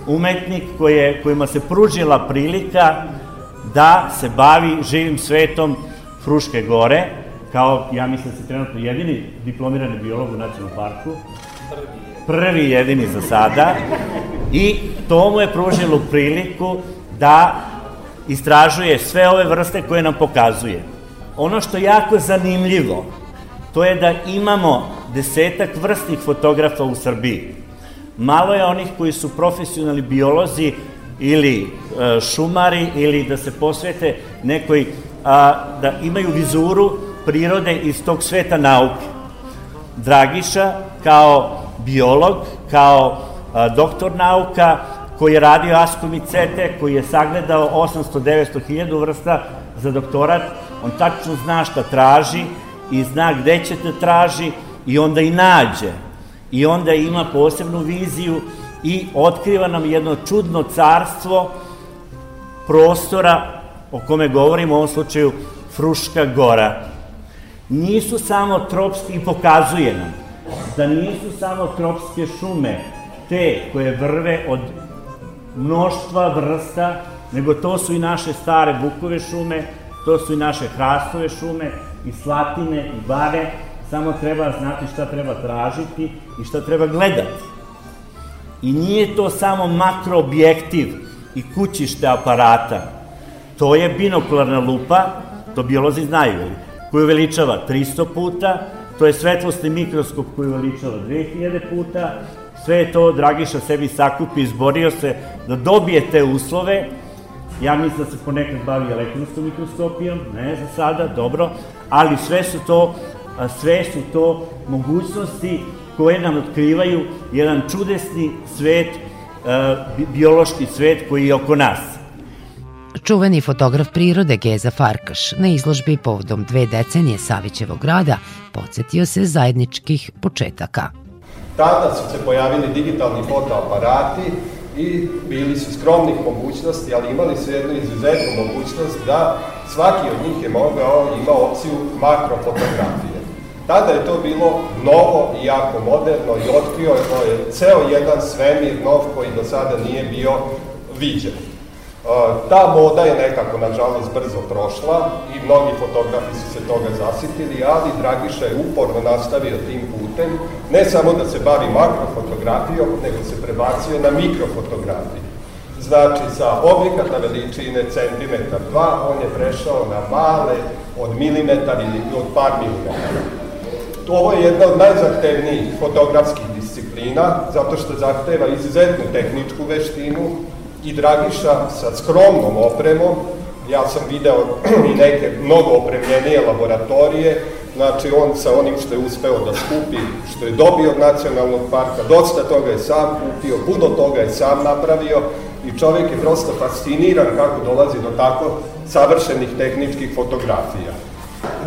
umetnik koje, kojima se pružila prilika da se bavi živim svetom Fruške gore, kao, ja mislim, da se trenutno jedini diplomirani biolog u nacionalnom parku. Prvi jedini za sada. I to mu je pružilo priliku da istražuje sve ove vrste koje nam pokazuje. Ono što je jako zanimljivo, to je da imamo desetak vrstnih fotografa u Srbiji. Malo je onih koji su profesionalni biolozi ili e, šumari ili da se posvete nekoj, a, da imaju vizuru prirode iz tog sveta nauke. Dragiša kao biolog, kao a, doktor nauka, koji je radio askomicete, koji je sagledao 800-900 hiljadu vrsta za doktorat, on tačno zna šta traži i zna gde će te traži i onda i nađe. I onda ima posebnu viziju i otkriva nam jedno čudno carstvo prostora o kome govorimo u ovom slučaju Fruška gora. Nisu samo tropski i pokazuje nam. da nisu samo tropske šume te koje vrve od mnoštva vrsta, nego to su i naše stare bukove šume, to su i naše hrastove šume, i slatine, i bare, samo treba znati šta treba tražiti i šta treba gledati. I nije to samo makroobjektiv i kućište aparata. To je binokularna lupa, to biolozi znaju, koju veličava 300 puta, to je svetlosni mikroskop koji veličava 2000 puta, sve je to Dragiša sebi sakupi, izborio se da dobije te uslove, ja mislim da se ponekad bavi elektronskom mikroskopijom, ne za sada, dobro, ali sve su to, sve su to mogućnosti koje nam otkrivaju jedan čudesni svet, biološki svet koji je oko nas. Čuveni fotograf prirode Geza Farkaš na izložbi povodom dve decenije Savićevog rada podsjetio se zajedničkih početaka. Tada su se pojavili digitalni fotoaparati i bili su skromnih mogućnosti, ali imali su jednu izuzetnu mogućnost da svaki od njih je mogao, ima opciju makrofotografije. Tada je to bilo novo i jako moderno i otkrio je ceo jedan svemir nov koji do sada nije bio viđen. Ta moda je nekako, nažalost, brzo prošla i mnogi fotografi su se toga zasitili, ali Dragiša je uporno nastavio tim putem, ne samo da se bavi makrofotografijom, nego se prebacio na mikrofotografiju. Znači, sa oblikata veličine centimetar 2, on je prešao na male od milimetar ili od par milimetara. Ovo je jedna od najzahtevnijih fotografskih disciplina, zato što zahteva izuzetnu tehničku veštinu, i Dragiša sa skromnom opremom, ja sam video i neke mnogo opremljenije laboratorije, znači on sa onim što je uspeo da skupi, što je dobio od nacionalnog parka, dosta toga je sam kupio, puno toga je sam napravio i čovjek je prosto fasciniran kako dolazi do tako savršenih tehničkih fotografija.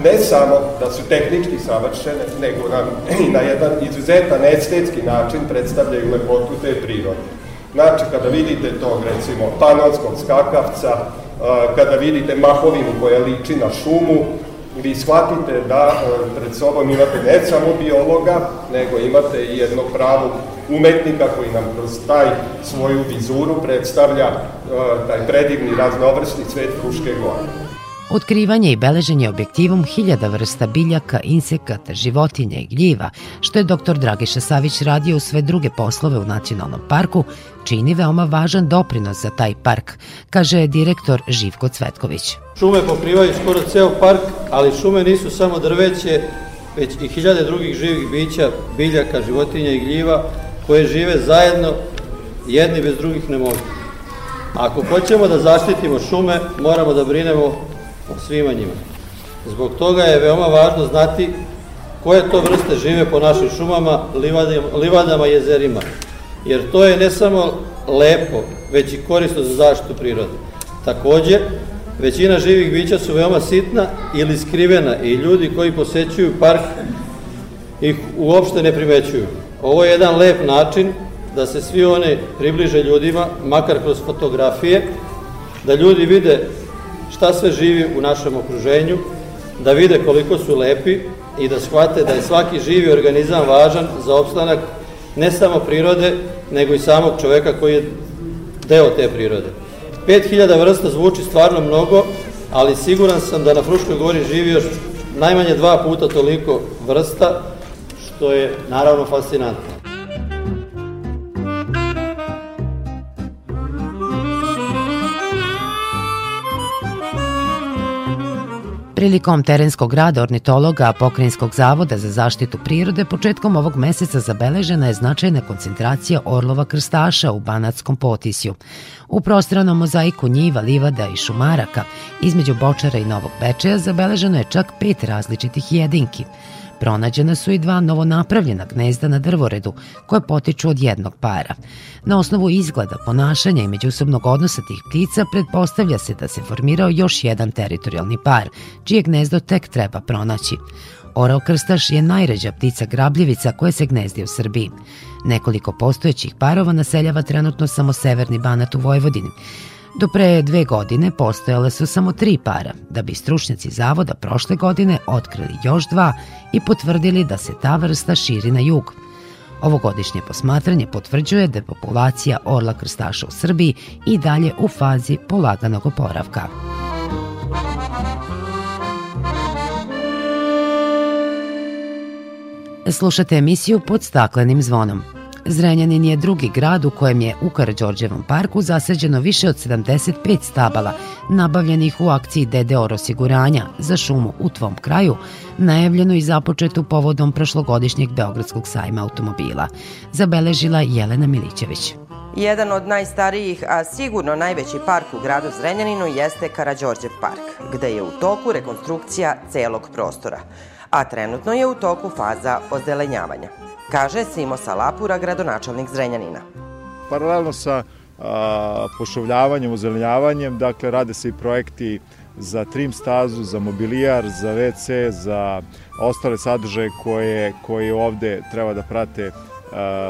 Ne samo da su tehnički savršene, nego nam i na jedan izuzetan estetski način predstavljaju lepotu te prirode. Znači, kada vidite tog, recimo, panonskog skakavca, kada vidite mahovinu koja liči na šumu, vi shvatite da pred sobom imate ne samo biologa, nego imate i jednog pravog umetnika koji nam kroz taj svoju vizuru predstavlja taj predivni raznovrsni svet Fruške gore. Otkrivanje i beleženje objektivom hiljada vrsta biljaka, insekata, životinja i gljiva, što je dr. Dragiša Savić radio u sve druge poslove u Nacionalnom parku, čini veoma važan doprinos za taj park, kaže direktor Živko Cvetković. Šume pokrivaju skoro ceo park, ali šume nisu samo drveće, već i hiljade drugih živih bića, biljaka, životinja i gljiva, koje žive zajedno, jedni bez drugih ne mogu. Ako hoćemo da zaštitimo šume, moramo da brinemo svima njima. Zbog toga je veoma važno znati koje to vrste žive po našim šumama, livadama, i jezerima. Jer to je ne samo lepo, već i korisno za zaštitu prirode. Takođe, većina živih bića su veoma sitna ili skrivena i ljudi koji posećuju park ih uopšte ne primećuju. Ovo je jedan lep način da se svi one približe ljudima, makar kroz fotografije, da ljudi vide šta sve živi u našem okruženju, da vide koliko su lepi i da shvate da je svaki živi organizam važan za opstanak ne samo prirode, nego i samog čoveka koji je deo te prirode. 5000 vrsta zvuči stvarno mnogo, ali siguran sam da na Fruškoj gori živi još najmanje dva puta toliko vrsta, što je naravno fascinantno. Prilikom terenskog rada ornitologa Pokrinjskog zavoda za zaštitu prirode početkom ovog meseca zabeležena je značajna koncentracija orlova krstaša u Banatskom potisju. U prostranom mozaiku njiva, livada i šumaraka između Bočara i Novog Bečeja zabeleženo je čak pet različitih jedinki – Pronađena su i dva novonapravljena gnezda na drvoredu, koje potiču od jednog para. Na osnovu izgleda, ponašanja i međusobnog odnosa tih ptica pretpostavlja se da se formirao još jedan teritorijalni par, čije gnezdo tek treba pronaći. Orao krstaš je najređa ptica grabljivica koja se gnezdi u Srbiji. Nekoliko postojećih parova naseljava trenutno samo severni Banat u Vojvodini. Do pre dve godine postojale su samo tri para, da bi stručnjaci zavoda prošle godine otkrili još dva i potvrdili da se ta vrsta širi na jug. Ovogodišnje posmatranje potvrđuje da je populacija orla krstaša u Srbiji i dalje u fazi polaganog oporavka. Slušate emisiju pod staklenim zvonom. Zrenjanin je drugi grad u kojem je u Karadžorđevom parku zasađeno više od 75 stabala, nabavljenih u akciji DDOR osiguranja. Za šumu u tvom kraju, najavljeno i započetu povodom prošlogodišnjeg Beogradskog sajma automobila, zabeležila Jelena Milićević. Jedan od najstarijih, a sigurno najveći park u gradu Zrenjaninu jeste Karadžorđev park, gde je u toku rekonstrukcija celog prostora a trenutno je u toku faza ozelenjavanja, kaže Simo Salapura, gradonačelnik Zrenjanina. Paralelno sa a, pošovljavanjem, ozelenjavanjem, dakle rade se i projekti za trim stazu, za mobilijar, za WC, za ostale sadržaje koje, koje ovde treba da prate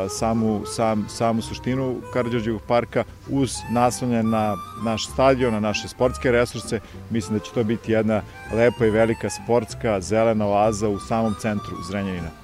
samu, sam, samu suštinu Karadžorđevog parka uz naslonje na naš stadion, na naše sportske resurse. Mislim da će to biti jedna lepa i velika sportska zelena oaza u samom centru Zrenjanina.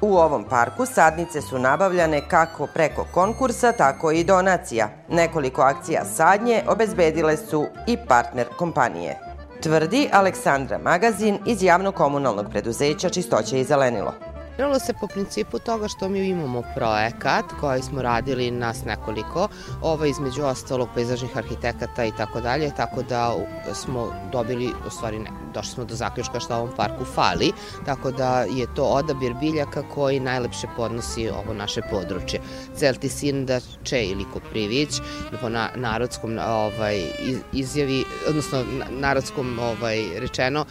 U ovom parku sadnice su nabavljane kako preko konkursa, tako i donacija. Nekoliko akcija sadnje obezbedile su i partner kompanije. Tvrdi Aleksandra Magazin iz javno-komunalnog preduzeća Čistoće i zelenilo. Krenulo se po principu toga što mi imamo projekat koji smo radili nas nekoliko, ovo između ostalog pejzažnih arhitekata i tako dalje, tako da smo dobili, u stvari došli smo do zaključka šta ovom parku fali, tako da je to odabir biljaka koji najlepše podnosi ovo naše područje. Celtisindače ili Koprivić, po na, narodskom ovaj, izjavi, odnosno narodskom ovaj, rečeno,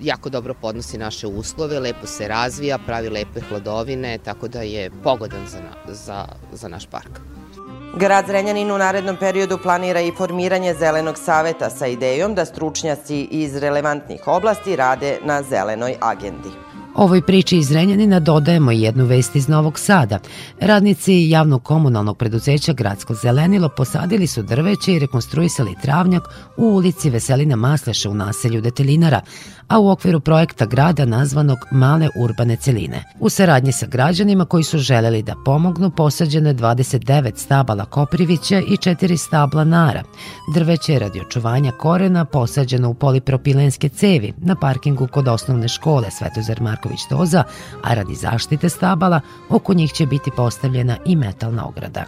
jako dobro podnosi naše uslove, lepo se razvija, pravi lepe hladovine, tako da je pogodan za, za, za naš park. Grad Zrenjanin u narednom periodu planira i formiranje Zelenog saveta sa idejom da stručnjaci iz relevantnih oblasti rade na zelenoj agendi. Ovoj priči iz Renjanina dodajemo jednu vest iz Novog Sada. Radnici javnog komunalnog preduzeća Gradsko zelenilo posadili su drveće i rekonstruisali travnjak u ulici Veselina Masleša u naselju Detelinara, a u okviru projekta grada nazvanog Male urbane celine. U saradnji sa građanima koji su želeli da pomognu posađene 29 stabala koprivića i 4 stabla nara. Drveće je radi očuvanja korena posađeno u polipropilenske cevi na parkingu kod osnovne škole Svetozar Marković Toza, a radi zaštite stabala oko njih će biti postavljena i metalna ograda.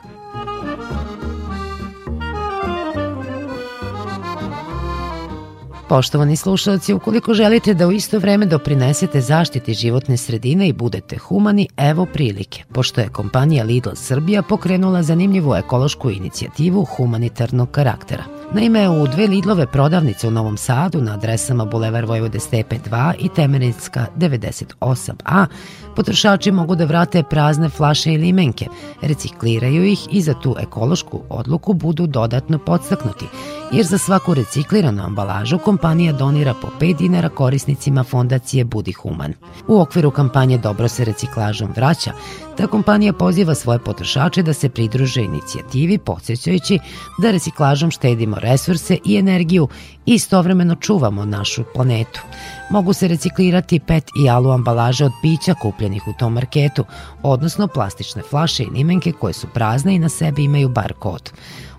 Poštovani slušalci, ukoliko želite da u isto vreme doprinesete zaštiti životne sredine i budete humani, evo prilike, pošto je kompanija Lidl Srbija pokrenula zanimljivu ekološku inicijativu humanitarnog karaktera. Naime, u dve Lidlove prodavnice u Novom Sadu na adresama Bulevar Vojvode Stepe 2 i Temenicka 98a potrošači mogu da vrate prazne flaše i limenke, recikliraju ih i za tu ekološku odluku budu dodatno podstaknuti, jer za svaku recikliranu ambalažu kompanija donira po 5 dinara korisnicima fondacije Budi Human. U okviru kampanje Dobro se reciklažom vraća, ta kompanija poziva svoje potrošače da se pridruže inicijativi podsjećajući da reciklažom štedimo resurse i energiju i istovremeno čuvamo našu planetu. Mogu se reciklirati PET i alu ambalaže od pića kupljenih u tom marketu, odnosno plastične flaše i limenke koje su prazne i na sebi imaju bar kod.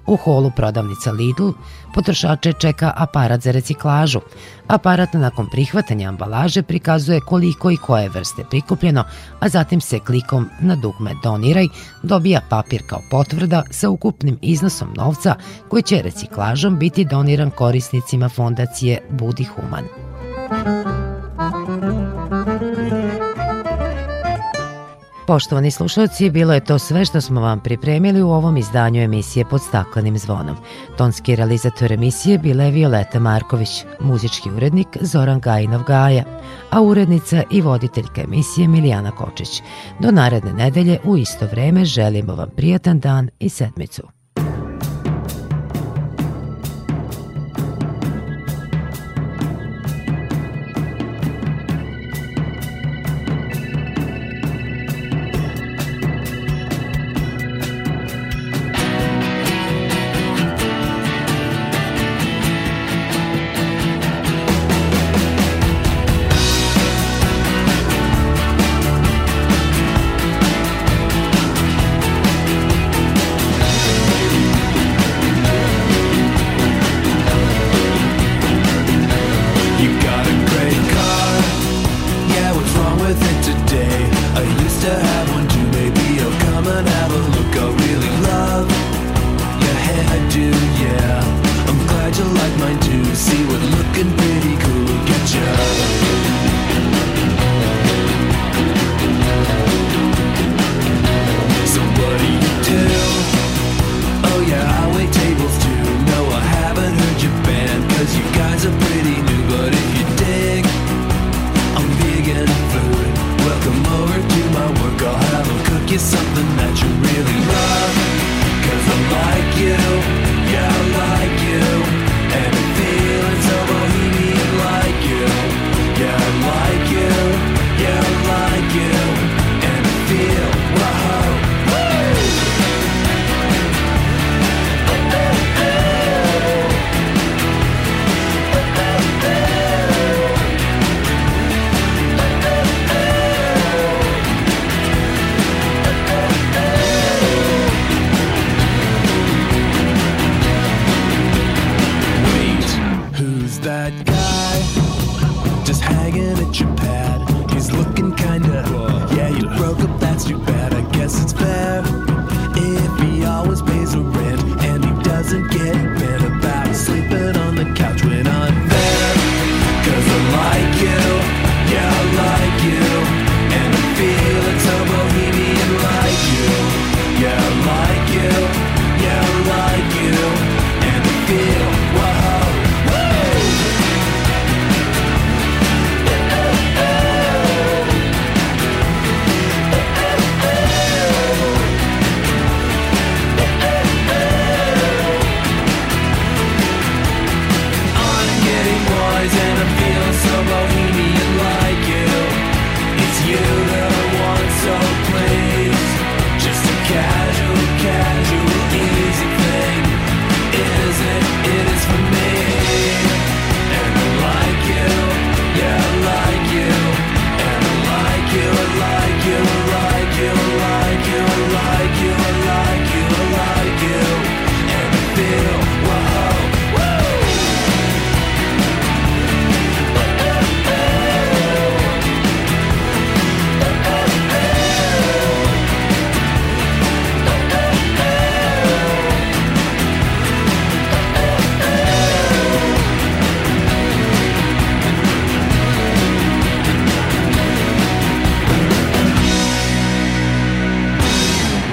U holu prodavnica Lidl potrošače čeka aparat za reciklažu. Aparat nakon prihvatanja ambalaže prikazuje koliko i koje vrste prikupljeno, a zatim se klikom na dugme Doniraj dobija papir kao potvrda sa ukupnim iznosom novca koji će reciklažom biti doniran korisnicima fondacije Budi Human. Poštovani slušalci, bilo je to sve što smo vam pripremili u ovom izdanju emisije pod staklenim zvonom. Tonski realizator emisije bila je Violeta Marković, muzički urednik Zoran Gajinov Gaja, a urednica i voditeljka emisije Milijana Kočić. Do naredne nedelje u isto vreme želimo vam prijatan dan i sedmicu.